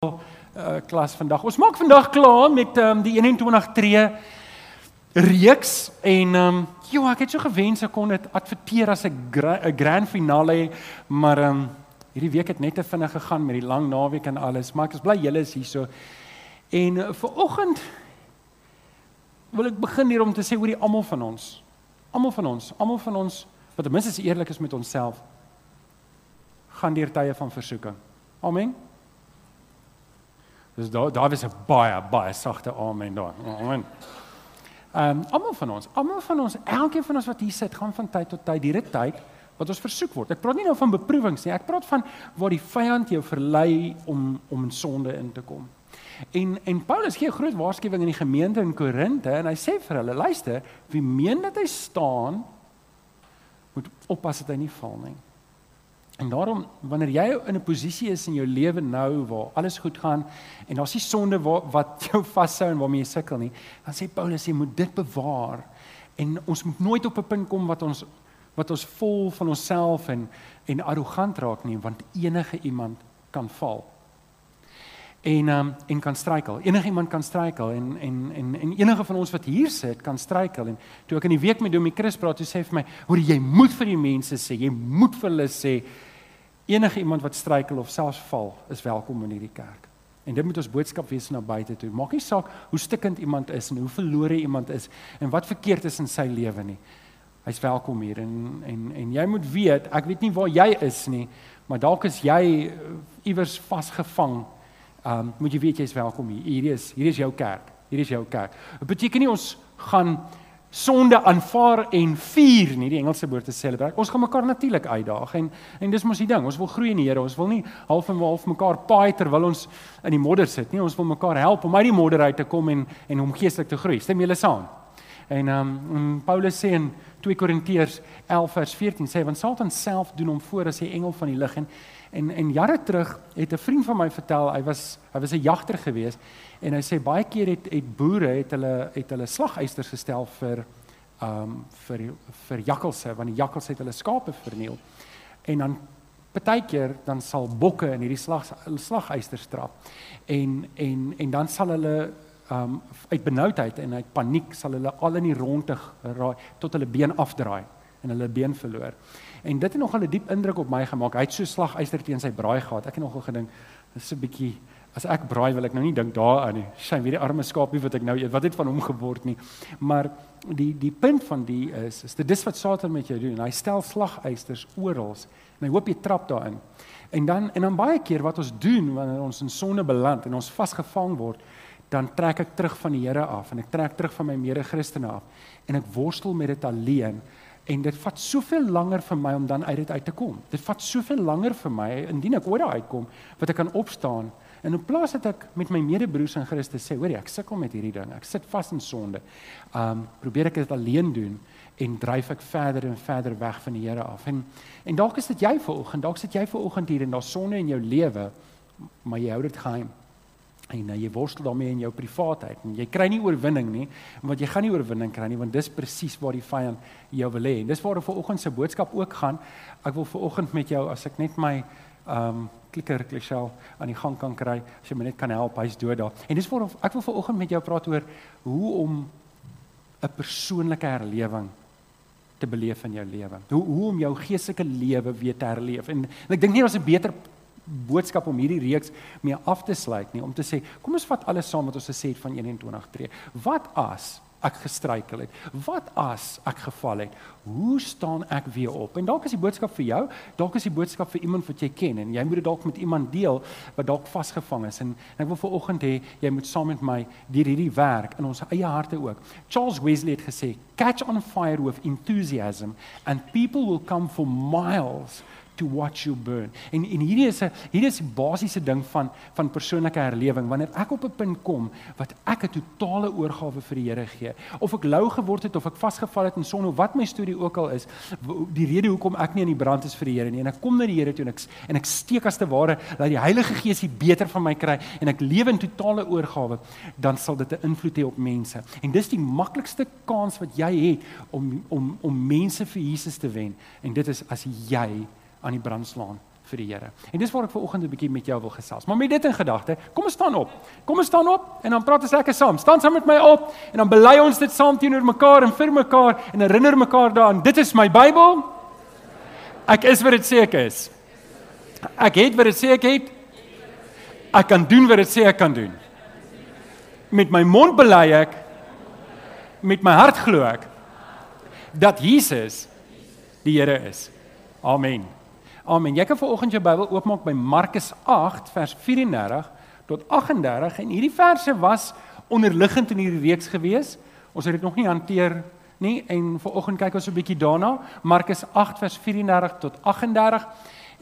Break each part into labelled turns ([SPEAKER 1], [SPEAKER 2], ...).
[SPEAKER 1] uh, klas vandag. Ons maak vandag klaar met um, die 21 tree reeks en ehm um, joh, ek het so gewens ek kon dit adverteer as 'n gra grand finale, maar ehm um, hierdie week het net te vinnig gegaan met die lang naweek en alles, maar ek is bly julle is hier so. En uh, vir oggend wil ek begin hier om te sê oor die almal van ons. Almal van ons, almal van ons wat ten minste eerlik is met onsself gaan deur tye van versoeking. Amen. Dis daar daar is 'n baie baie sagte amen daar. Amen. Ehm um, almal van ons, almal van ons, elkeen van ons wat hier sit, gaan van tyd tot tyd hierdie tyd wat ons versoek word. Ek praat nie nou van beproewings nie. Ek praat van waar die vyand jou verlei om om in sonde in te kom. En en Paulus gee 'n groot waarskuwing in die gemeente in Korinthe en hy sê vir hulle, luister, wie meen dat hy staan, moet oppas dat hy nie val nie. En daarom wanneer jy in 'n posisie is in jou lewe nou waar alles goed gaan en daar's nie sonde wat, wat jou vashou en waarmee jy sukkel nie, dan sê Paulus jy moet dit bewaar en ons moet nooit op 'n punt kom wat ons wat ons vol van onsself en en arrogant raak nie want enige iemand kan val. En um, en kan struikel. Enige iemand kan struikel en en en en enige van ons wat hier sit kan struikel en toe ek in die week met Domie Chris praat, hy sê vir my, "Hoor jy moet vir die mense sê, jy moet vir hulle sê enige iemand wat struikel of selfs val is welkom in hierdie kerk. En dit moet ons boodskap wees na buite toe. Maak nie saak hoe stikkend iemand is en hoe verlore iemand is en wat verkeerd is in sy lewe nie. Hy's welkom hier en en en jy moet weet, ek weet nie waar jy is nie, maar dalk is jy uh, iewers vasgevang. Um moet jy weet jy's welkom hier. Hier is hier is jou kerk. Hier is jou kerk. Dit beteken nie ons gaan sonde aanvaar en vier nie die Engelse woord te celebrate. Ons gaan mekaar natuurlik uitdaag en en dis mos die ding. Ons wil groei in die Here. Ons wil nie half en half mekaar paai terwyl ons in die modder sit nie. Ons wil mekaar help om uit die modder uit te kom en en om geestelik te groei. Stem julle saam? En ehm um, Paulus sê in 2 Korintiërs 11 vers 14 sê want Satan self doen hom voor as 'n engel van die lig en en en jare terug het 'n vriend van my vertel hy was hy was 'n jagter geweest En hy sê baie keer het het boere het hulle het hulle slagysters gestel vir um vir vir jakkalse want die jakkalse het hulle skape verniel. En dan partykeer dan sal bokke in hierdie slag slagysters trap. En en en dan sal hulle um uit benoudheid en uit paniek sal hulle al in die ronde raai tot hulle been afdraai en hulle been verloor. En dit het nogal 'n diep indruk op my gemaak. Hy het so slagyster teen sy braai gehad. Ek het nogal gedink dis 'n bietjie As ek braai wil ek nou nie dink daaraan nie. Sy weet die arme skaapie wat ek nou eet, wat het van hom geword nie. Maar die die punt van die is is dit dis wat Satan met jou doen. Hy stel slagysters oral en hy hoop jy trap daarin. En dan en dan baie keer wat ons doen wanneer ons in sonde beland en ons vasgevang word, dan trek ek terug van die Here af en ek trek terug van my mede-Christene af en ek worstel met dit alleen en dit vat soveel langer vir my om dan uit dit uit te kom. Dit vat soveel langer vir my indien ek ooit daar uitkom wat ek kan opstaan En in plaas dat ek met my medebroers in Christus sê, hoor jy, ek sukkel met hierdie ding. Ek sit vas in sonde. Um probeer ek dit alleen doen en dryf ek verder en verder weg van die Here af. En en dalk is dit jy vanoggend, dalk sit jy vanoggend hier en daar's sonde in jou lewe, maar jy hou dit geheim. En nou jy worstel daarmee in jou privaatheid en jy kry nie oorwinning nie, want jy gaan nie oorwinning kry nie want dis presies waar die vyand jou wil hê. En dis waar ek vanoggend se boodskap ook gaan. Ek wil vanoggend met jou as ek net my um klikker klisel aan die gang kan kry as jy my net kan help hy's dood daar. En dis vir ek wil vanoggend met jou praat oor hoe om 'n persoonlike herlewing te beleef in jou lewe. Hoe hoe om jou geestelike lewe weer te herleef. En, en ek dink nie daar's 'n beter boodskap om hierdie reeks mee af te sluit nie om te sê kom ons vat alles saam wat ons gesê het van 21 tree. Wat as ek gestruikel het? Wat as ek geval het? Hoe staan ek weer op? En dalk is die boodskap vir jou, dalk is die boodskap vir iemand wat jy ken en jy moet dit dalk met iemand deel wat dalk vasgevang is. En, en ek wil vir oggend hê jy moet saam met my deur hierdie werk in ons eie harte ook. Charles Wesley het gesê, "Catch on fire with enthusiasm and people will come for miles." To watch you burn. En en hierdie is 'n hierdie is 'n basiese ding van van persoonlike herlewing. Wanneer ek op 'n punt kom wat ek 'n totale oorgawe vir die Here gee, of ek lou geword het of ek vasgeval het in sonde of wat my storie ook al is, die rede hoekom ek nie in die brand is vir die Here nie en ek kom na die Here toe en ek en ek steek as te ware dat die Heilige Gees hier beter van my kry en ek lewe in totale oorgawe, dan sal dit 'n invloed hê op mense. En dis die maklikste kans wat jy het om om om mense vir Jesus te wen. En dit is as jy aan die brand slaan vir die Here. En dis waar ek vanoggend 'n bietjie met jou wil gesels. Maar met dit in gedagte, kom ons staan op. Kom ons staan op en dan praat ons lekker saam. Staan saam met my op en dan bely ons dit saam teenoor mekaar en vir mekaar en herinner mekaar daaraan. Dit is my Bybel. Ek is wat dit sê ek is. Ek het wat dit sê ek het. Ek kan doen wat dit sê ek kan doen. Met my mond bely ek met my hart glo ek dat Jesus die Here is. Amen. Amen. Jy kan vanoggend jou Bybel oopmaak by Markus 8 vers 34 tot 38 en hierdie verse was onderliggend in hierdie reeks gewees. Ons het dit nog nie hanteer nie en vanoggend kyk ons 'n bietjie daarna. Markus 8 vers 34 tot 38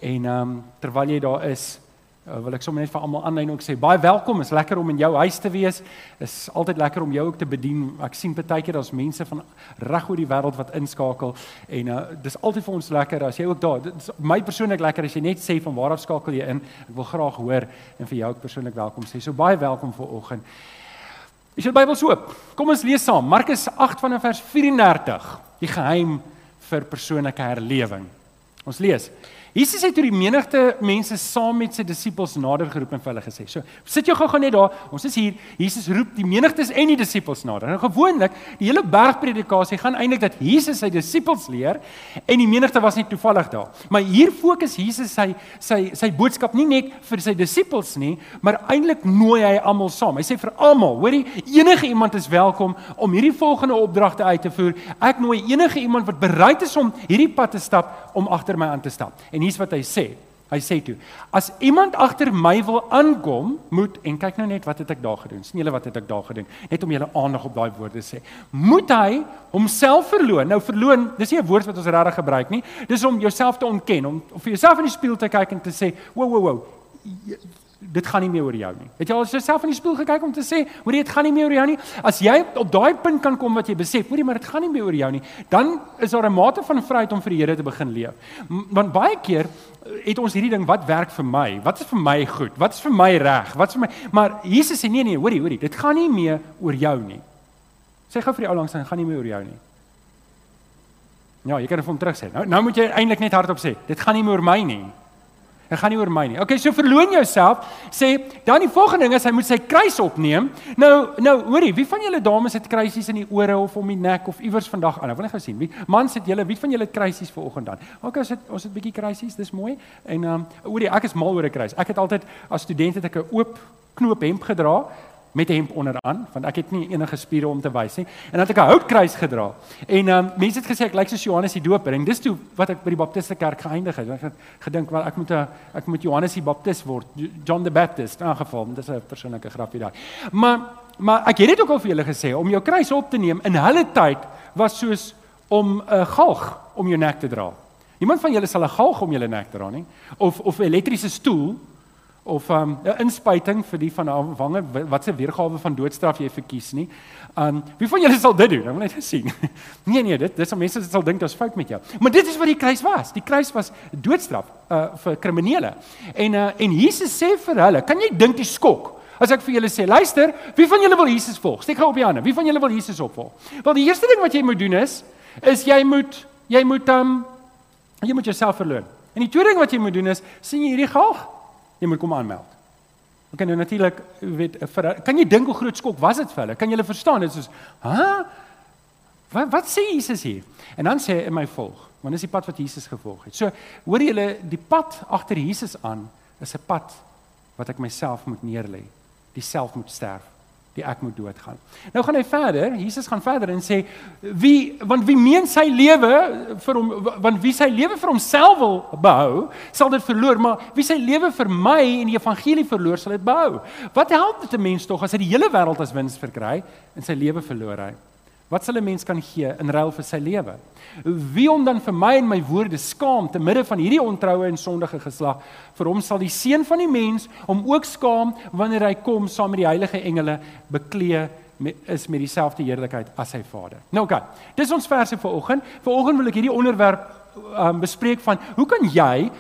[SPEAKER 1] en ehm um, terwyl jy daar is, uh, wil ek sommer net vir almal aanlyn ook sê baie welkom. Is lekker om in jou huis te wees. Is altyd lekker om jou ook te bedien. Ek sien baie keer daar's mense van reg oor die wêreld wat inskakel en uh, dis altyd vir ons lekker as jy ook daar. Dit is my persoonlik lekker as jy net sê van waar af skakel jy in. Ek wil graag hoor en vir jou ook persoonlik welkom sê. So baie welkom vir oggend. Is jou Bybel oop? Kom ons lees saam. Markus 8 vanaf vers 34. Die geheim vir persoonlike herlewing. Ons lees. Jesus het toe die menigte mense saam met sy disippels nader geroep en vir hulle gesê: "So, sit jou gou-gou net daar. Ons is hier. Jesus roep die menigtes en die disippels nader." Nou gewoonlik, die hele bergpredikasie gaan eintlik dat Jesus sy disippels leer en die menigte was net toevallig daar. Maar hier fokus Jesus sy sy sy boodskap nie net vir sy disippels nie, maar eintlik nooi hy almal saam. Hy sê vir almal, hoorie, enige iemand is welkom om hierdie volgende opdragte uit te voer. Ek nooi enige iemand wat bereid is om hierdie pad te stap om agter my aan te stap. En hier's wat hy sê. Hy sê toe: As iemand agter my wil aankom, moet en kyk nou net wat het ek daar gedoen. sien julle wat het ek daar gedoen? Net om julle aandag op daai woorde sê. Moet hy homself verloon? Nou verloon, dis nie 'n woord wat ons regtig gebruik nie. Dis om jouself te ontken, om, om vir jouself in die spieël te kyk en te sê: "Wo wo wo, dit gaan nie meer oor jou nie. Het jy al jouself in die spieël gekyk om te sê, hoor jy, dit gaan nie meer oor jou nie. As jy op daai punt kan kom wat jy besef, hoor jy, maar dit gaan nie meer oor jou nie, dan is daar 'n mate van vryheid om vir die Here te begin leef. Want baie keer eh, het ons hierdie ding, wat werk vir my? Wat is vir my goed? Wat is vir my reg? Wat is vir my? Maar Jesus sê nee nee, hoorie, hoorie, dit gaan nie meer oor jou nie. Sê gou vir die ou langs, dit gaan nie meer oor jou nie. Ja, jy kan hom terug sê. Nou nou moet jy eintlik net hardop sê, dit gaan nie meer oor my nie. Dit gaan nie oor my nie. Okay, so verloon jouself. Sê dan die volgende ding is hy moet sy kruis opneem. Nou nou hoorie, wie van julle dames het kruisies in die ore of om die nek of iewers vandag aan? Ek wil net gou sien. Wie mans het julle, wie van julle het kruisies vir oggend dan? Okay, ons het ons het bietjie kruisies, dis mooi. En ehm um, hoorie, ek is mal oor 'n kruis. Ek het altyd as student het ek 'n oop knoop hemp gedra met hemp onderaan want ek het nie enige spiere om te wys nie en dan het ek 'n houtkruis gedra. En ehm um, mense het gesê ek lyk soos Johannes die Doper en dis toe wat ek by die Baptiste kerk geëindig het. Ek het gedink wel ek moet 'n ek moet Johannes die Baptist word, John the Baptist in geval. Dis 'n persoonlike grapie daai. Maar maar ek het dit ook al vir julle gesê om jou kruis op te neem in hulle tyd was soos om 'n galg om jou nek te dra. Niemand van julle sal 'n galg om julle nek dra nie of of 'n elektriese stoel of 'n um, inspuiting vir die van wange wat se weergawe van doodstraf jy verkies nie. Um wie van julle sal dit doen? Ek wil net sien. nee nee, dit dis om mense sal dink daar's fout met jou. Maar dit is wat die kruis was. Die kruis was doodstraf uh vir kriminele. En uh en Jesus sê vir hulle, kan jy dink die skok As ek vir julle sê, luister, wie van julle wil Jesus volg? Steek gou op die hande. Wie van julle wil Jesus opvolg? Wel, die eerste ding wat jy moet doen is is jy moet jy moet um jy moet jouself verloon. En die tweede ding wat jy moet doen is sien jy hierdie galg? Jy moet kom aanmeld. Ok nou natuurlik weet vir kan jy dink hoe groot skok was dit vir hulle? Kan jy hulle verstaan? Dit is hè? Wat wat sê Jesus hier? En dan sê hy in my volg. Want dis die pad wat Jesus gevolg het. So hoor julle die pad agter Jesus aan is 'n pad wat ek myself moet neerlê. Dieself moet sterf die ek moet doodgaan. Nou gaan hy verder, Jesus gaan verder en sê wie want wie meen sy lewe vir hom want wie sy lewe vir homself wil behou, sal dit verloor, maar wie sy lewe vir my en die evangelie verloor, sal dit behou. Wat help dit 'n mens tog as hy die hele wêreld as wins verkry en sy lewe verloor hy? Wat sal 'n mens kan gee in ruil vir sy lewe? Wie om dan vir my en my woorde skaam te midde van hierdie ontroue en sondige geslag? Vir hom sal die seun van die mens hom ook skaam wanneer hy kom saam met die heilige engele beklee met, is met dieselfde heerlikheid as sy Vader. Nou oké. Okay, dis ons verse vir oggend. Vir oggend wil ek hierdie onderwerp um, bespreek van hoe kan jy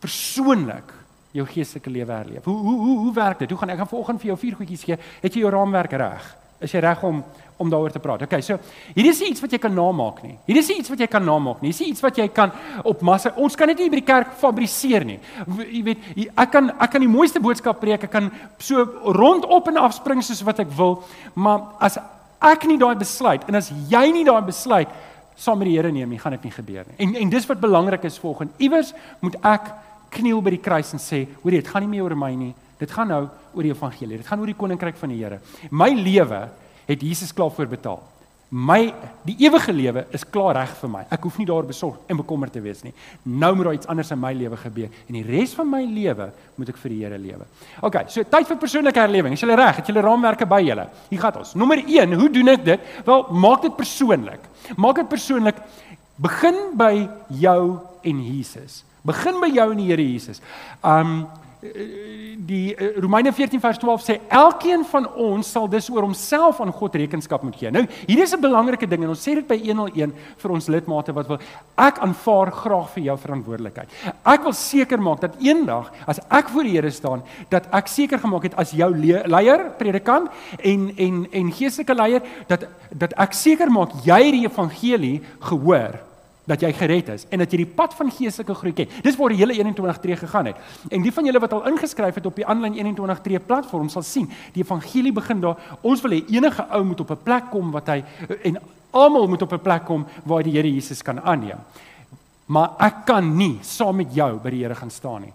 [SPEAKER 1] persoonlik jou geestelike lewe herleef? Hoe hoe hoe hoe werk dit? Hoe gaan ek gaan vanoggend vir jou vier goedjies gee? Het jy jou raamwerk reg? Is jy reg om om daaroor te praat? Okay, so hier is iets wat jy kan namaak nie. Hier is iets wat jy kan namaak nie. Hier is iets wat jy kan op massa. Ons kan dit nie by die kerk fabriseer nie. Jy weet, ek kan ek kan die mooiste boodskap preek. Ek kan so rondop en af spring soos wat ek wil, maar as ek nie daai besluit en as jy nie daai besluit saam met die Here neem nie, gaan dit nie gebeur nie. En en dis wat belangrik is volgens iewers moet ek kniel by die kruis en sê, hoor jy, dit gaan nie meer oor my nie. Dit gaan nou oor die evangelie. Dit gaan oor die koninkryk van die Here. My lewe het Jesus klaar voorbetaal. My die ewige lewe is klaar reg vir my. Ek hoef nie daar besorg en bekommerd te wees nie. Nou moet daar iets anders in my lewe gebeur en die res van my lewe moet ek vir die Here lewe. OK, so tyd vir persoonlike herlewing. Is julle reg? Het julle raamwerke by julle? Hier gaan ons. Nommer 1, hoe doen ek dit? Wel, maak dit persoonlik. Maak dit persoonlik. Begin by jou en Jesus. Begin by jou en die Here Jesus. Um die eh, Romeine 14 vers 12 sê elkeen van ons sal dus oor homself aan God rekenskap moet gee. Nou, hier is 'n belangrike ding en ons sê dit by 101 vir ons lidmate wat wil ek aanvaar graag vir jou verantwoordelikheid. Ek wil seker maak dat eendag as ek voor die Here staan, dat ek seker gemaak het as jou leier, predikant en en en geestelike leier dat dat ek seker maak jy die evangelie gehoor dat jy gered is en dat jy die pad van geestelike groei ken. Dis waar die hele 21 tree gegaan het. En die van julle wat al ingeskryf het op die aanlyn 21 tree platform sal sien, die evangelie begin daar. Ons wil hê enige ou moet op 'n plek kom wat hy en almal moet op 'n plek kom waar die Here Jesus kan aanneem. Maar ek kan nie saam met jou by die Here gaan staan nie.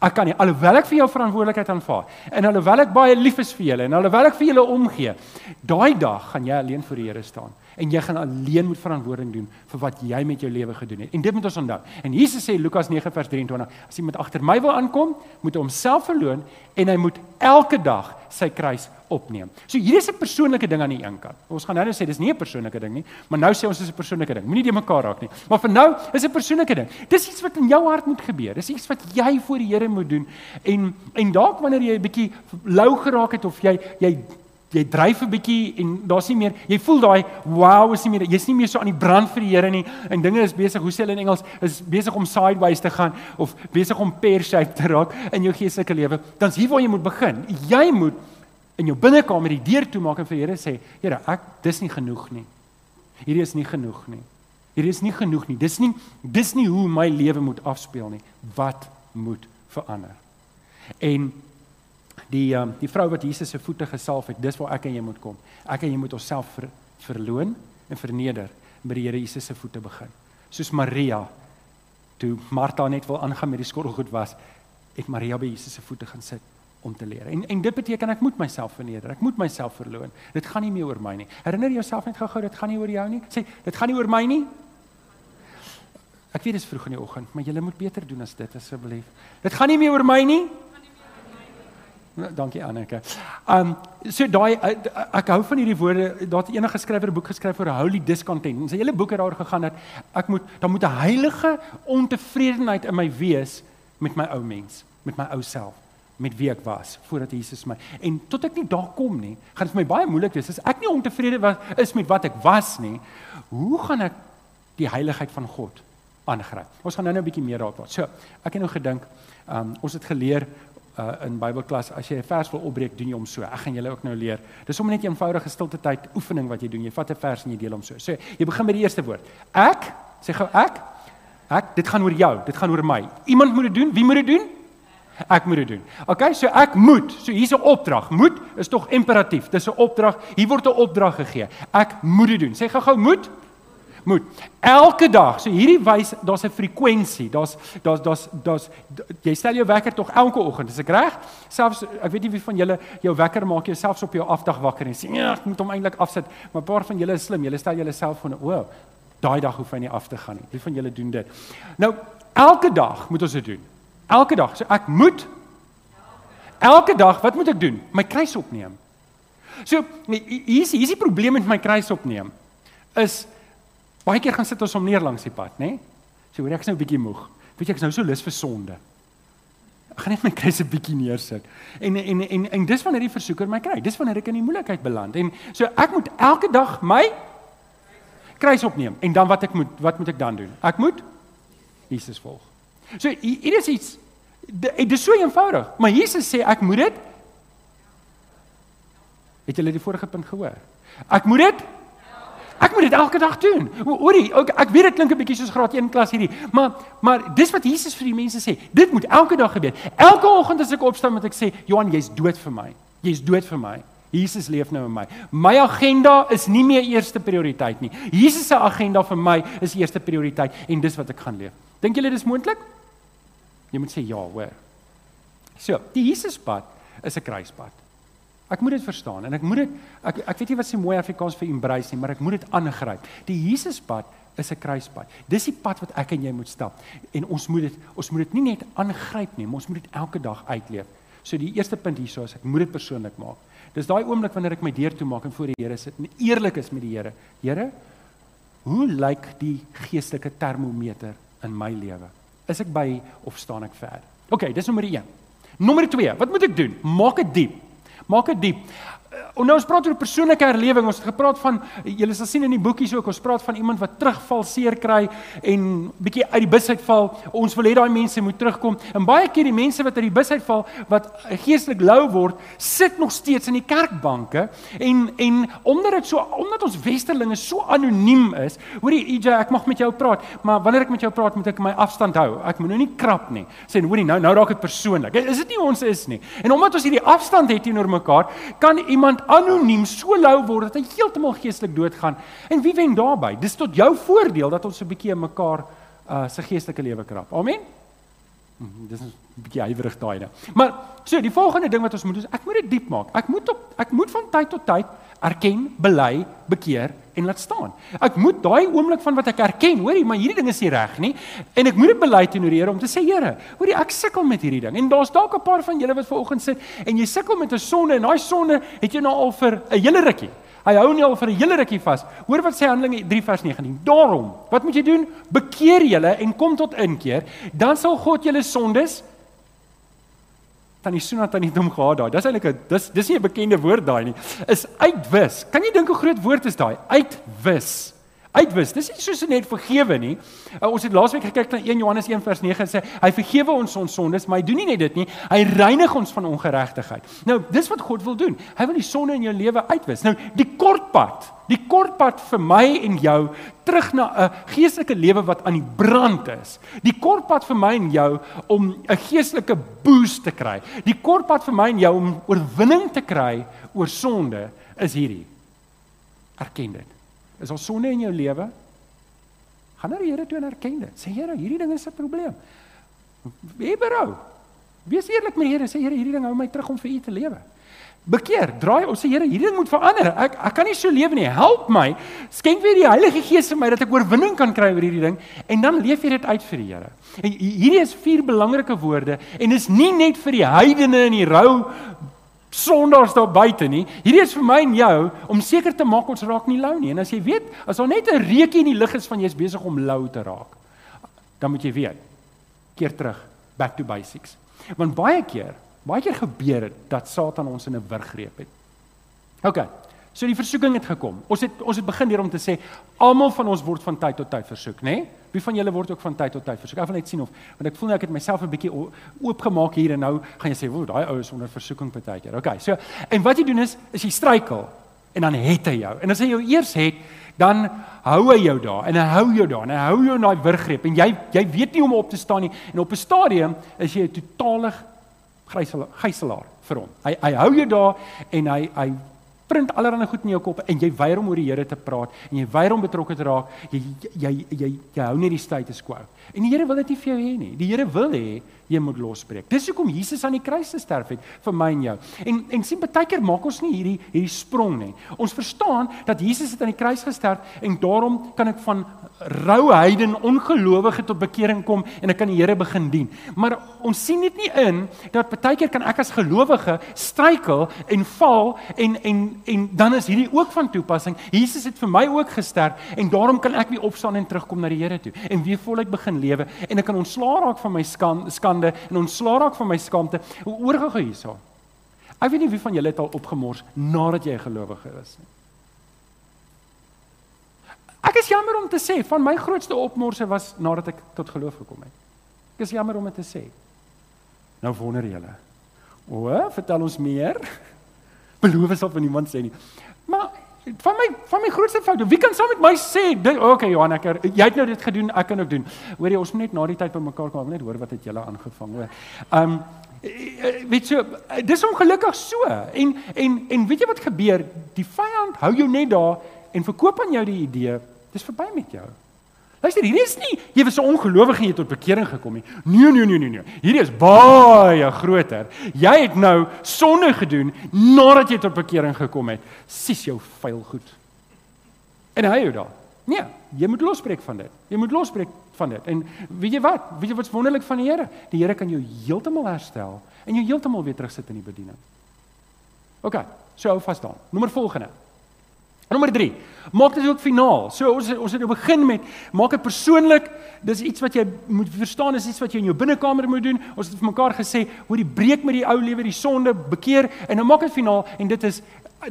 [SPEAKER 1] Ek kan nie alhoewel ek vir jou verantwoordelikheid aanvaar en alhoewel ek baie lief is vir julle en alhoewel ek vir julle omgee, daai dag gaan jy alleen voor die Here staan en jy gaan alleen moet verantwoording doen vir wat jy met jou lewe gedoen het. En dit moet ons onthou. En Jesus sê Lukas 9 vers 23, as iemand agter my wil aankom, moet hy homself verloon en hy moet elke dag sy kruis opneem. So hier is 'n persoonlike ding aan die een kant. Ons gaan nou net sê dis nie 'n persoonlike ding nie, maar nou sê ons dis 'n persoonlike ding. Moenie dit mekaar raak nie. Maar vir nou is 'n persoonlike ding. Dis iets wat in jou hart moet gebeur. Dis iets wat jy voor die Here moet doen. En en dalk wanneer jy 'n bietjie lou geraak het of jy jy jy dryf 'n bietjie en daar's nie meer jy voel daai wow is nie meer jy's nie meer so aan die brand vir die Here nie. En dinge is besig hoe sê hulle in Engels is besig om sideways te gaan of besig om pear shape te raak in jou geestelike lewe. Dan's hier waar jy moet begin. Jy moet in jou binnekamer die deur toemaak en vir die Here sê Here ek dis nie genoeg nie. Hierdie is nie genoeg nie. Hierdie is nie genoeg nie. Dis nie dis nie hoe my lewe moet afspeel nie. Wat moet verander? En die um, die vrou wat Jesus se voete gesalf het, dis waar ek en jy moet kom. Ek en jy moet onsself ver, verloon en verneder by die Here Jesus se voete begin. Soos Maria toe Martha net wil aangaan met die skottelgoed was, het Maria by Jesus se voete gaan sit om te leer. En en dit beteken ek moet myself verneder. Ek moet myself verloon. Dit gaan nie meer oor my nie. Herinner jouself net gou-gou, dit gaan nie oor jou nie. Sê, dit gaan nie oor my nie. Ek weet dit is vroeg in die oggend, maar jy moet beter doen as dit asseblief. Dit gaan nie meer oor my nie. Nou, dankie Anneke. Um so daai eh, ek hou van hierdie woorde. Daar het enige skrywer 'n boek geskryf oor holy discontent. Ons het 'n hele boek daaroor gegaan dat ek moet daar moet 'n heilige ontevredenheid in my wees met my ou mens, met my ou self, met wie ek was voordat Jesus my. En tot ek nie daar kom nie, gaan dit vir my baie moeilik wees as ek nie ontevrede was is met wat ek was nie. Hoe gaan ek die heiligheid van God aangryp? Ons gaan nou-nou 'n bietjie meer daarop praat. So, ek het nou gedink, um ons het geleer uh, in Bybelklas as jy 'n vers wil opbreek, doen jy hom so. Ek gaan julle ook nou leer. Dis om net 'n eenvoudige stilte tyd oefening wat jy doen. Jy vat 'n vers en jy deel hom so. So jy begin met die eerste woord. Ek, sê gou ek. Ek, dit gaan oor jou. Dit gaan oor my. Iemand moet dit doen. Wie moet dit doen? Ek moet dit doen. Okay, so ek moet. So hier's 'n opdrag. Moet is tog imperatief. Dis 'n opdrag. Hier word 'n opdrag gegee. Ek moet dit doen. Sê gou-gou moet moet elke dag. So hierdie wys daar's 'n frekwensie. Daar's daar's daar's daar's jy stel jou wekker tog elke oggend. Is ek reg? Selfs ek weet nie wie van julle jou wekker maak jy selfs op jou afdag wakker en sê ja, ek moet hom eintlik afsit. Maar 'n paar van julle is slim. Julle stel julle selfoon, o, wow, daai dag hoef hy nie af te gaan nie. Wie van julle doen dit? Nou, elke dag moet ons dit doen. Elke dag. So ek moet elke dag, wat moet ek doen? My kruis opneem. So, hier is hier is die probleem met my kruis opneem. Is Baie keer gaan sit ons om neer langs die pad, né? Nee? So hoor ek is nou 'n bietjie moeg. Weet jy ek's nou so lus vir sonde. Ek gaan net my kruis 'n bietjie neersit. En en en en dis wanneer die versoeker my kry. Dis wanneer ek in die moeilikheid beland. En so ek moet elke dag my kruis opneem. En dan wat ek moet wat moet ek dan doen? Ek moet Jesus volg. So hier is iets dit is so eenvoudig, maar Jesus sê ek moet dit Het julle die vorige punt gehoor? Ek moet dit Ek moet dit elke dag doen. Hoorie, ek weet dit klink 'n bietjie soos graad 1 klas hierdie, maar maar dis wat Jesus vir die mense sê. Dit moet elke dag gebeur. Elke oggend as ek opstaan moet ek sê, Johan, jy's dood vir my. Jy's dood vir my. Jesus leef nou in my. My agenda is nie meer eerste prioriteit nie. Jesus se agenda vir my is eerste prioriteit en dis wat ek gaan leef. Dink julle dis moontlik? Jy moet sê ja, hoor. So, die Jesuspad is 'n kruispad. Ek moet dit verstaan en ek moet dit ek ek weet nie wat se mooi Afrikaans vir embrace nie, maar ek moet dit aangryp. Die Jesuspad is 'n kruispad. Dis die pad wat ek en jy moet stap. En ons moet dit ons moet dit nie net aangryp nie, maar ons moet dit elke dag uitleef. So die eerste punt hierso is ek moet dit persoonlik maak. Dis daai oomblik wanneer ek my deur toe maak en voor die Here sit en eerlik is met die Here. Here, hoe lyk die geestelike termometer in my lewe? Is ek by of staan ek ver? OK, dis nommer 1. Nommer 2, wat moet ek doen? Maak dit diep. Maak dit diep. Uh, nou ons praat oor persoonlike herlewing. Ons het gepraat van julle sal sien in die boekies ook ons praat van iemand wat terugval, seer kry en bietjie uit die bus uitval. Ons wil hê daai mense moet terugkom. En baie keer die mense wat uit die bus uitval wat geestelik lou word, sit nog steeds in die kerkbanke en en omdat dit so omdat ons westerlinge so anoniem is. Hoorie EJ, ek mag met jou praat, maar wanneer ek met jou praat, moet ek my afstand hou. Ek moet nou nie krap nie. Sê hoorie, nou nou raak dit persoonlik. Is dit nie ons is nie? En omdat ons hierdie afstand het teenoor mekaar, kan iemand anoniem so lou word dat hy heeltemal geestelik doodgaan. En wie wen daarbey? Dis tot jou voordeel dat ons 'n bietjie in mekaar uh se geestelike lewe krap. Amen. Mhm, dis 'n bietjie huiwerig daai ding. Maar so, die volgende ding wat ons moet doen ek moet dit diep maak. Ek moet op ek moet van tyd tot tyd erken, bely, bekeer en laat staan. Ek moet daai oomblik van wat ek erken, hoorie, maar hierdie ding is nie reg nie en ek moet dit bely teenoor die Here om te sê Here, hoorie, ek sukkel met hierdie ding. En daar's dalk 'n paar van julle wat vanoggend sit en jy sukkel met 'n sonde en daai sonde het jou nou al vir 'n hele rukkie. Hy hou nie al vir 'n hele rukkie vas. Hoor wat sê Handelinge 3 vers 19. Daarom, wat moet jy doen? Bekeer julle en kom tot inkeer, dan sal God julle sondes tannie Suna tannie dom gehad daai. Dis eintlik 'n dis dis nie 'n bekende woord daai nie. Is uitwis. Kan jy dink hoe groot woord is daai? Uitwis. Uitwis. Dis nie soos net vergewe nie. Uh, ons het laasweek gekyk na 1 Johannes 1 vers 9 en sê hy vergewe ons ons sondes, maar hy doen nie net dit nie. Hy reinig ons van ongeregtigheid. Nou, dis wat God wil doen. Hy wil die sonde in jou lewe uitwis. Nou, die kort pad, die kort pad vir my en jou terug na 'n geestelike lewe wat aan die brand is. Die kort pad vir my en jou om 'n geestelike boost te kry. Die kort pad vir my en jou om oorwinning te kry oor sonde is hierdie. Erken dit. Is daar sonde in jou lewe? Gaan na die Here toe en erken dit. Sê Here, hierdie ding is 'n probleem. Wie berou? Wees eerlik met die Here, sê Here, hierdie ding hou my terug om vir U te lewe. Bekeer, draai ons sê Here, hierdie ding moet verander. Ek ek kan nie so lewe nie. Help my. Skenk weer die Heilige Gees vir my dat ek oorwinning kan kry oor hierdie ding en dan leef jy dit uit vir die Here. En hierdie is vier belangrike woorde en is nie net vir die heidene in die rou sondaars daar buite nie. Hierdie is vir my en jou om seker te maak ons raak nie lou nie. En as jy weet, as daar net 'n reukie in die lug is van jy's besig om lou te raak, dan moet jy weet. Keer terug, back to basics. Want baie keer, baie keer gebeur dit dat Satan ons in 'n wurggreep het. OK. So die versoeking het gekom. Ons het ons het begin hier om te sê almal van ons word van tyd tot tyd versoek, nê? Nee? Wie van julle word ook van tyd tot tyd versoek? Ek wil net sien of want ek voel nou ek het myself 'n bietjie oopgemaak hier en nou gaan jy sê, "Woe, daai ou is onder versoeking partykeer." Okay, so en wat jy doen is is jy struikel en dan het hy jou. En as hy jou eers het, dan hou hy jou daar en hy hou jou daar en hy hou jou in daai wurggreep en jy jy weet nie hoe om op te staan nie en op 'n stadium is jy 'n totale gijslaer vir hom. Hy hy hou jou daar en hy hy print allerlei goed in jou kop en jy weier om oor die Here te praat en jy weier om betrokke te raak. Jy jy jy jy, jy hou net die status quo. En die Here wil dit nie vir jou hê nie. Die Here wil hê jy moet losbreek. Dis hoekom Jesus aan die kruis gesterf het vir my en jou. En en sien baie keer maak ons nie hierdie hierdie sprong nie. Ons verstaan dat Jesus het aan die kruis gesterf en daarom kan ek van rou heiden ongelowige tot bekering kom en ek kan die Here begin dien. Maar ons sien dit nie in dat baie keer kan ek as gelowige struikel en val en en en dan is hierdie ook van toepassing. Jesus het vir my ook gesterf en daarom kan ek weer opstaan en terugkom na die Here toe en weer voluit begin lewe en ek kan ontslaa raak van my skande en ontslaa raak van my skaamte. Oorgegee hierso. Ek weet nie wie van julle het al opgemors nadat jy 'n gelowige is nie. Ek is jammer om te sê van my grootste opmorse was nadat ek tot geloof gekom het. Ek is jammer om dit te sê. Nou wonder julle. O, vertel ons meer. Beloof sal van niemand sê nie. Maar van my van my grootste fout. Wie kan saam met my sê, okay Johan, ek er, jy het nou dit gedoen, ek kan ook doen. Hoor jy, ons moet net na die tyd by mekaar kom, net hoor wat het julle aangevang, hoor. Um weet jy, dis ongelukkig so. En en en weet jy wat gebeur? Die vyand hou jou net daar en verkoop aan jou die idee, dis verby met jou. Luister, hierdie is nie jy was 'n ongelowige jy tot bekering gekom nie. Nee, nee, nee, nee, nee. Hierdie is baie groter. Jy het nou sonde gedoen nadat jy tot bekering gekom het. Sis jou vuil goed. En hy hou daar. Nee, jy moet losbreek van dit. Jy moet losbreek van dit. En weet jy wat? Weet jy wat's wonderlik van die Here? Die Here kan jou heeltemal herstel en jou heeltemal weer terugsit in die bediening. OK, so hou vas daan. Nommer volgende. Nommer 3. Maak dit ook finaal. So ons ons het nou begin met maak dit persoonlik. Dis iets wat jy moet verstaan, is iets wat jy in jou binnekamer moet doen. Ons het vir mekaar gesê, hoor die breek met die ou lewe, die sonde, bekeer en dan maak dit finaal en dit is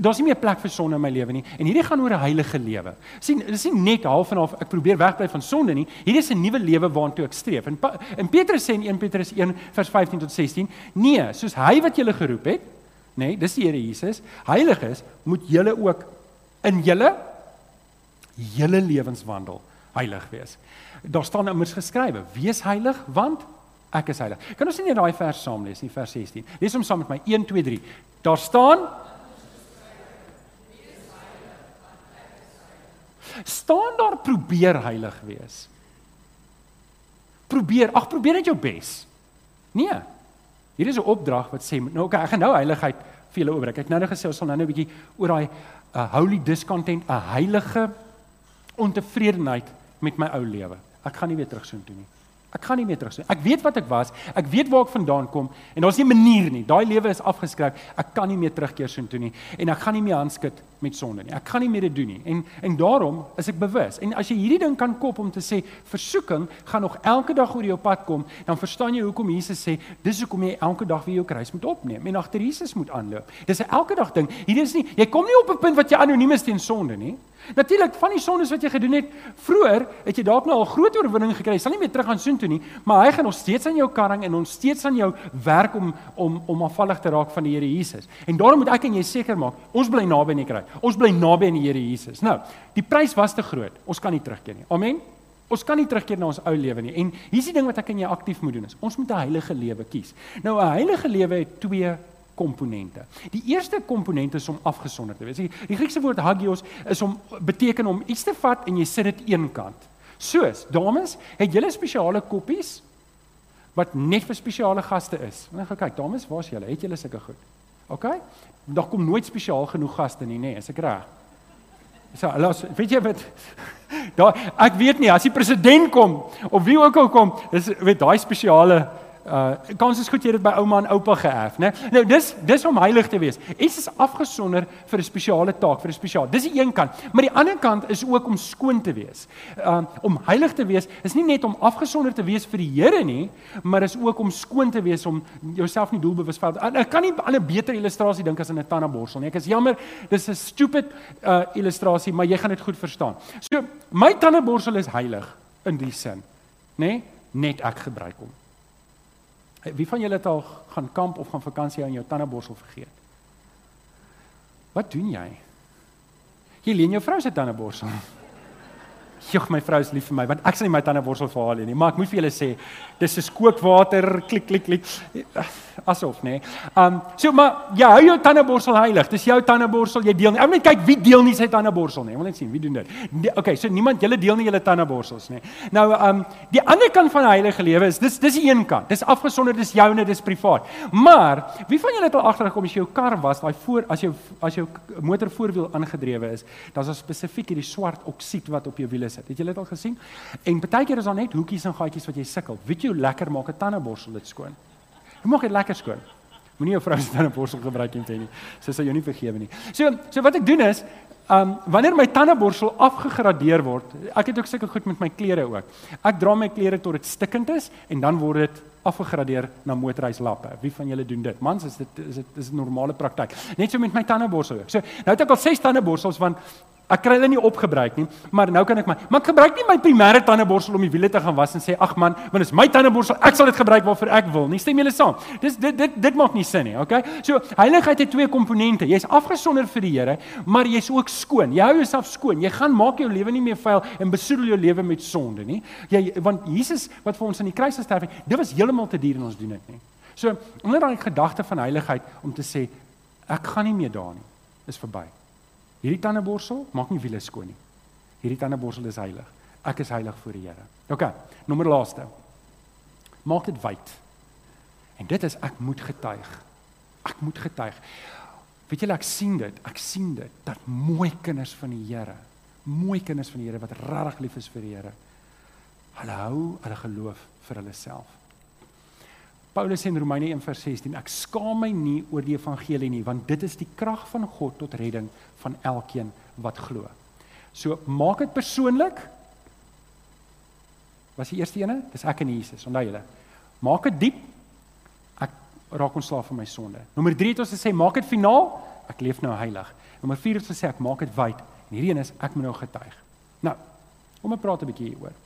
[SPEAKER 1] daar's nie meer plek vir sonde in my lewe nie. En hierdie gaan oor 'n heilige lewe. sien, dis nie net half en half ek probeer wegbly van sonde nie. Hierdie is 'n nuwe lewe waartoe ek streef. En in Petrus sê in 1 Petrus 1 vers 15 tot 16, nee, soos hy wat julle geroep het, nê, nee, dis die Here Jesus, heilig is, moet julle ook in julle hele lewenswandel heilig wees. Daar staan immers geskrywe: Wees heilig want ek is heilig. Kan ons nie net daai vers saam lees nie, vers 16. Lees hom saam met my 1 2 3. Daar staan staan daar probeer heilig wees. Probeer, ag probeer net jou bes. Nee. Hier is 'n opdrag wat sê nou okay, ek gaan nou heiligheid vir julle oorbreek. Ek nou net gesê ons sal nou net 'n bietjie oor daai 'n holy discontent, 'n heilige ontevredenheid met my ou lewe. Ek gaan nie weer terug so intoe nie. Ek gaan nie meer terug sien. Ek weet wat ek was. Ek weet waar ek vandaan kom en daar's nie 'n manier nie. Daai lewe is afgeskryf. Ek kan nie meer terugkeer so intoe nie en ek gaan nie meer handskud met sonde nie. Ek gaan nie meer dit doen nie. En en daarom is ek bewus. En as jy hierdie ding kan kop om te sê versoeking gaan nog elke dag oor jou pad kom, dan verstaan jy hoekom Jesus sê dis hoekom jy elke dag weer jou kruis moet opneem en agter Jesus moet aanloop. Dis 'n elke dag ding. Hierdie is nie jy kom nie op 'n punt wat jy anoniem is teen sonde nie. Natuurlik van die sondes wat jy gedoen het vroeër, het jy dalk nou al groot oorwinning gekry. Jy sal nie meer terug aan soontoe nie, maar hy gaan nog steeds aan jou karring en ons steeds aan jou werk om om om afvallig te raak van die Here Jesus. En daarom moet ek en jy seker maak, ons bly naby aan die kruis. Ons bly naby aan die Here Jesus. Nou, die prys was te groot. Ons kan nie terugkeer nie. Amen. Ons kan nie terugkeer na ons ou lewe nie. En hier's die ding wat ek en jy aktief moet doen is, ons moet 'n heilige lewe kies. Nou 'n heilige lewe het twee komponente. Die eerste komponent is om afgesonder te wees. Die, Griekse woord hagios is om beteken om iets te vat en jy sit dit eenkant. Soos, dames, het julle spesiale koppies wat net vir spesiale gaste is. En ek kyk, dames, waar's julle? Het julle sulke goed? OK? Daar kom nooit spesiaal genoeg gaste nie, nê? Nee, is ek reg? So, los, weet jy wat? Daar ek weet nie, as die president kom of wie ook al kom, is weet daai spesiale uh kans is goed jy het dit by ouma en oupa geërf, né? Nou dis dis om heilig te wees. Iets is afgesonder vir 'n spesiale taak, vir 'n spesiaal. Dis die een kant, maar die ander kant is ook om skoon te wees. Um om heilig te wees is nie net om afgesonder te wees vir die Here nie, maar is ook om skoon te wees om jouself nie doelbewus vat. Ek kan nie 'n beter illustrasie dink as in 'n tandeborsel nie. Ek is jammer, dis 'n stupid uh illustrasie, maar jy gaan dit goed verstaan. So my tandeborsel is heilig in die sin, né? Net ek gebruik hom. Wie van julle het al gaan kamp of gaan vakansie aan jou tandeborsel vergeet? Wat doen jy? Jy leen jou vrou se tandeborsel. Jogg my vrou is lief vir my want ek sal nie my tande borsel vir haar nie, maar ek moet vir julle sê dis soos kookwater klik klik klik asof nê. Nee. Um so maar jy hou jou tande borsel heilig. Dis jou tande borsel, jy deel nie. Ek moet net kyk wie deel nie sy tande borsel nie. Ek wil net sien wie doen dit. Die, okay, so niemand julle deel nie julle tande borsels nie. Nou um die ander kant van heilige lewe is dis dis die een kant. Dis afgesonder, dis joune, dis privaat. Maar wie van julle het al agtergekom as jou kar was, daai voor as jou as jou motor voorwiel aangedrewe is, dan's daar spesifiek hierdie swart oksied wat op jou wiele sit. Het julle dit al gesien? En baie keer is daar net hoekies en gaatjies wat jy sukkel. Weet jy hoe lekker maak 'n tandeborsel dit skoon? Jy maak dit lekker skoon. Moenie jou vrou se tandeborsel gebruik nie. Sy sal jou nie vergewe nie. So, so wat ek doen is, Um wanneer my tandeborsel afgegradeer word, ek het ook sulke goed met my klere ook. Ek dra my klere tot dit stikkend is en dan word dit afgegradeer na motorhuislappe. Wie van julle doen dit? Mans, is dit is dit is 'n normale praktyk. Net so met my tandeborsel ook. So, nou het ek al 6 tandeborsels want Ek kry hulle nie opgebruik nie, maar nou kan ek my maar ek gebruik nie my primêre tandeborsel om die wiele te gaan was en sê ag man, want dit is my tandeborsel, ek sal dit gebruik waarvoor ek wil. Nie stem julle saam. Dis dit dit dit maak nie sin nie, okay? So heiligheid het twee komponente. Jy's afgesonder vir die Here, maar jy's ook skoon. Jy hou jouself skoon. Jy gaan maak jou lewe nie meer vuil en besoedel jou lewe met sonde nie. Jy want Jesus wat vir ons aan die kruis gesterf het, dit was heeltemal te duur en ons doen dit nie. So onder daai gedagte van heiligheid om te sê ek gaan nie meer daar nie. Is verby. Hierdie tandeborsel maak nie wiele skoon nie. Hierdie tandeborsel is heilig. Ek is heilig voor die Here. OK, nommer laaste. Maak dit wyd. En dit is ek moet getuig. Ek moet getuig. Weet julle ek sien dit. Ek sien dit dat mooi kinders van die Here, mooi kinders van die Here wat regtig lief is vir die Here. Hulle hou hulle geloof vir hulle self. Paulus sê in Romeine 1:16 ek skaam my nie oor die evangelie nie want dit is die krag van God tot redding van elkeen wat glo. So maak dit persoonlik. Was die eerste ene? Dis ek en Jesus, onthou julle. Maak dit diep. Ek raak ontslaaf van my sonde. Nommer 3 het ons gesê maak dit finaal. Ek leef nou heilig. Nommer 4 het ons gesê ek maak dit wyd. En hierdie een is ek moet nou getuig. Nou, kom ons praat 'n bietjie hieroor.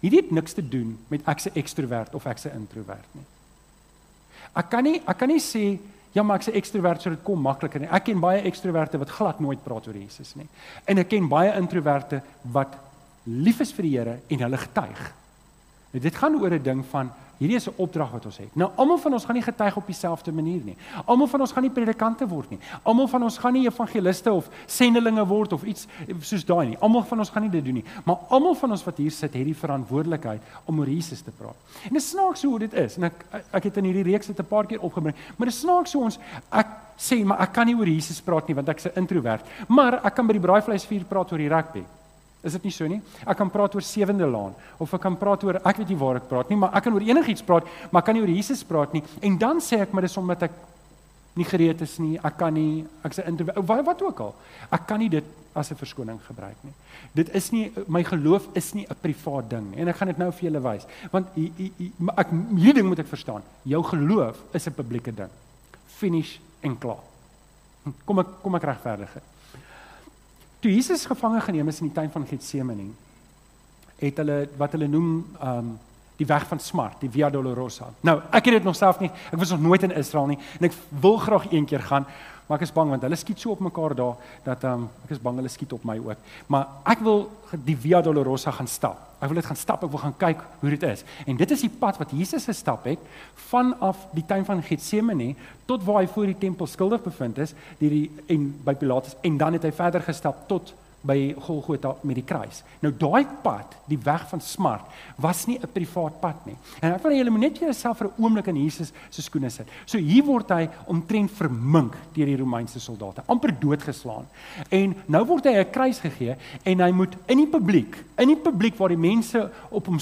[SPEAKER 1] Hierdie het niks te doen met ek se ekstrovert of ek se introvert nie. Ek kan nie ek kan nie sê ja, maar ek's 'n ekstrovert so dit kom makliker nie. Ek ken baie ekstroverte wat glad nooit praat oor Jesus nie. En ek ken baie introverte wat lief is vir die Here en hulle getuig. Dit gaan oor 'n ding van Hierdie is 'n opdrag wat ons het. Nou almal van ons gaan nie getuig op dieselfde manier nie. Almal van ons gaan nie predikante word nie. Almal van ons gaan nie evangeliste of sendelinge word of iets soos daai nie. Almal van ons gaan nie dit doen nie. Maar almal van ons wat hier sit, het die verantwoordelikheid om oor Jesus te praat. En dit snaaks hoe dit is. En ek ek het in hierdie reeks dit 'n paar keer opgebring, maar dit snaaks hoe ons ek sê maar ek kan nie oor Jesus praat nie want ek's 'n introvert. Maar ek kan by die braaivleisvuur praat oor die rugby. Is dit nie so nie? Ek kan praat oor Sewende Laan of ek kan praat oor ek weet nie waar ek praat nie, maar ek kan oor enigiets praat, maar ek kan nie oor Jesus praat nie. En dan sê ek maar dis omdat ek nie gereed is nie. Ek kan nie ek's 'n wat wat ook al. Ek kan nie dit as 'n verskoning gebruik nie. Dit is nie my geloof is nie 'n privaat ding nie. En ek gaan dit nou vir julle wys. Want ek hierdie ding moet ek verstaan. Jou geloof is 'n publieke ding. Finish en klaar. Kom ek kom ek regverdig dit. Toe Jesus gevange geneem is in die tuin van Getsemane, het hulle wat hulle noem um die weg van smart, die Via Dolorosa. Nou, ek het dit nog self nie, ek was nog nooit in Israel nie en ek wil graag een keer gaan, maar ek is bang want hulle skiet so op mekaar daar dat um ek is bang hulle skiet op my ook. Maar ek wil die Via Dolorosa gaan stap. Ek wil dit gaan stap, ek wil gaan kyk hoe dit is. En dit is die pad wat Jesus gestap het vanaf die tuin van Getsemane tot waar hy voor die tempel skuldig bevind is, die en by Pilatus en dan het hy verder gestap tot by Golgotha met die kruis. Nou daai pad, die weg van smart, was nie 'n privaat pad nie. En ek wil julle moet net jouself vir 'n oomblik in Jesus se skoene sit. So hier word hy omtrent vermink deur die Romeinse soldate, amper doodgeslaan. En nou word hy 'n kruis gegee en hy moet in die publiek, in die publiek waar die mense op hom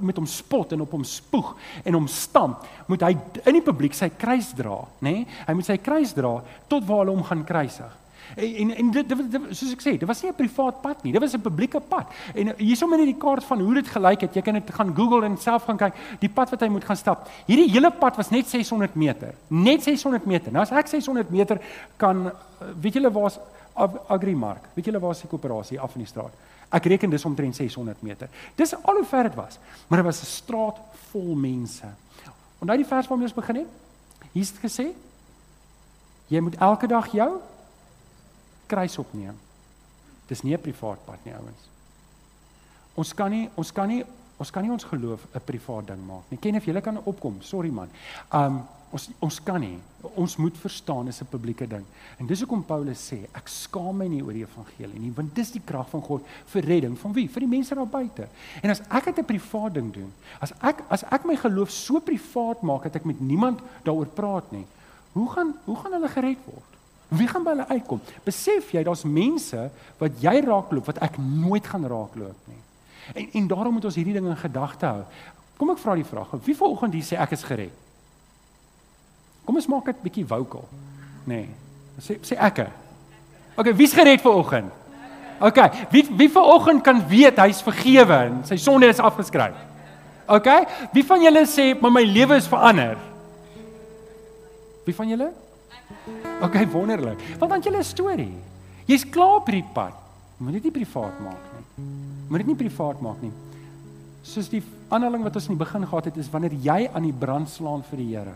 [SPEAKER 1] met hom spot en op hom spoeg en hom stamp, moet hy in die publiek sy kruis dra, nê? Nee? Hy moet sy kruis dra tot waar hulle hom gaan kruisig. En en dit, dit, dit soos ek sê, dit was nie 'n privaat pad nie, dit was 'n publieke pad. En hiersom in hierdie kaart van hoe dit gelyk het, jy kan dit gaan Google en self gaan kyk, die pad wat hy moet gaan stap. Hierdie hele pad was net 600 meter. Net 600 meter. Nou as ek 600 meter kan weet julle waar's Agrimark? Weet julle waar's die koöperasie af in die straat? Ek reken dis omtrent 600 meter. Dis al hoe ver dit was. Maar dit was 'n straat vol mense. Onthou die vers waarmee ons begin het? Hier's dit gesê: Jy moet elke dag jou kruis opneem. Dis nie 'n privaat pad nie, ouens. Ons kan nie ons kan nie ons kan nie ons geloof 'n privaat ding maak nie. Ken of jy kan opkom. Sorry man. Um ons ons kan nie. Ons moet verstaan dis 'n publieke ding. En dis hoekom Paulus sê ek skaam my nie oor die evangelie nie, want dis die krag van God vir redding van wie? Vir die mense daar buite. En as ek dit 'n privaat ding doen, as ek as ek my geloof so privaat maak dat ek met niemand daaroor praat nie, hoe gaan hoe gaan hulle gered word? Wie gaan by hulle uitkom? Besef jy daar's mense wat jy raakloop wat ek nooit gaan raakloop nie. En en daarom moet ons hierdie ding in gedagte hou. Kom ek vra die vraag, wie vanoggend hier sê ek is gered? Kom ons maak dit bietjie vocal. Nee. Sê sê ek. OK, wie's gered vanoggend? OK, wie wie vanoggend kan weet hy's vergewe en sy sonde is afgeskryf? OK? Wie van julle sê maar my lewe is verander? Wie van julle? OK, wonderlik. Want dan jy 'n storie. Jy's klaar op hierdie pad. Moet dit nie privaat maak nie. Moet dit nie privaat maak nie. Soos die aanhaling wat ons in die begin gehad het is wanneer jy aan die brand slaan vir die Here,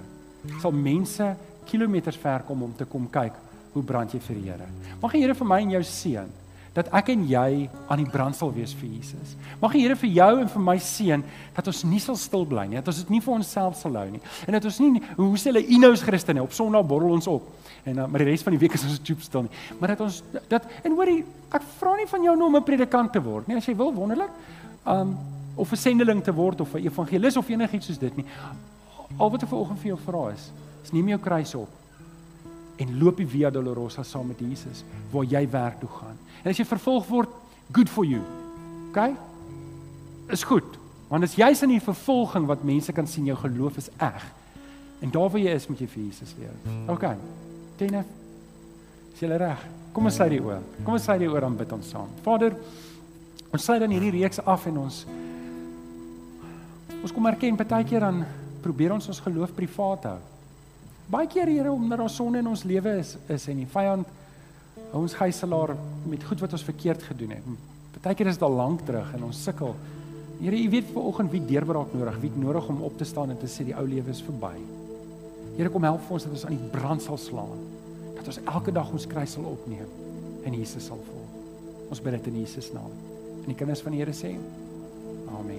[SPEAKER 1] sal mense kilometers ver kom om te kom kyk hoe brand jy vir die Here. Mag die Here vir my en jou seën dat ek en jy aan die brand sal wees vir Jesus. Mag die Here vir jou en vir my seën dat ons nie sal stil bly nie, dat ons dit nie vir onsself sal hou nie. En dat ons nie hoe sê hulle inous Christene op Sondag borrel ons op en dan maar die res van die week is ons joop stil nie. Maar dat ons dat en hoorie, ek vra nie van jou nou om 'n predikant te word nie, as jy wil wonderlik. Um of 'n sendeling te word of 'n evangelis of enigiets soos dit nie. Al wat ek vanoggend vir jou vra is, is neem jou kruis op en loop die Via Dolorosa saam met Jesus waar jy werk toe gaan. En as jy vervolg word, good for you. OK? Is goed. Want as jy's in die vervolging wat mense kan sien jou geloof is eg. En daar waar jy is, moet jy vir Jesus leer. OK. Tenne. Is jy reg? Kom ons sluit die oor. Kom ons sluit die oor aan bid ons saam. Vader, ons sluit dan hierdie reeks af en ons ons kom erken baie keer dan probeer ons ons geloof privaat hou. Baie keer Here omdat daar sonde in ons lewe is is en die vyand ons gijslaar met goed wat ons verkeerd gedoen het. Partykeer is dit al lank terug en ons sukkel. Here, U weet ver oggend wie deurbraak nodig, wie nodig om op te staan en te sê die ou lewe is verby. Here, kom help vir ons dat ons aan die brand sal slaan. Dat ons elke dag ons kruis sal opneem en Jesus sal volg. Ons bid dit in Jesus naam. En die kinders van die Here sê: Amen.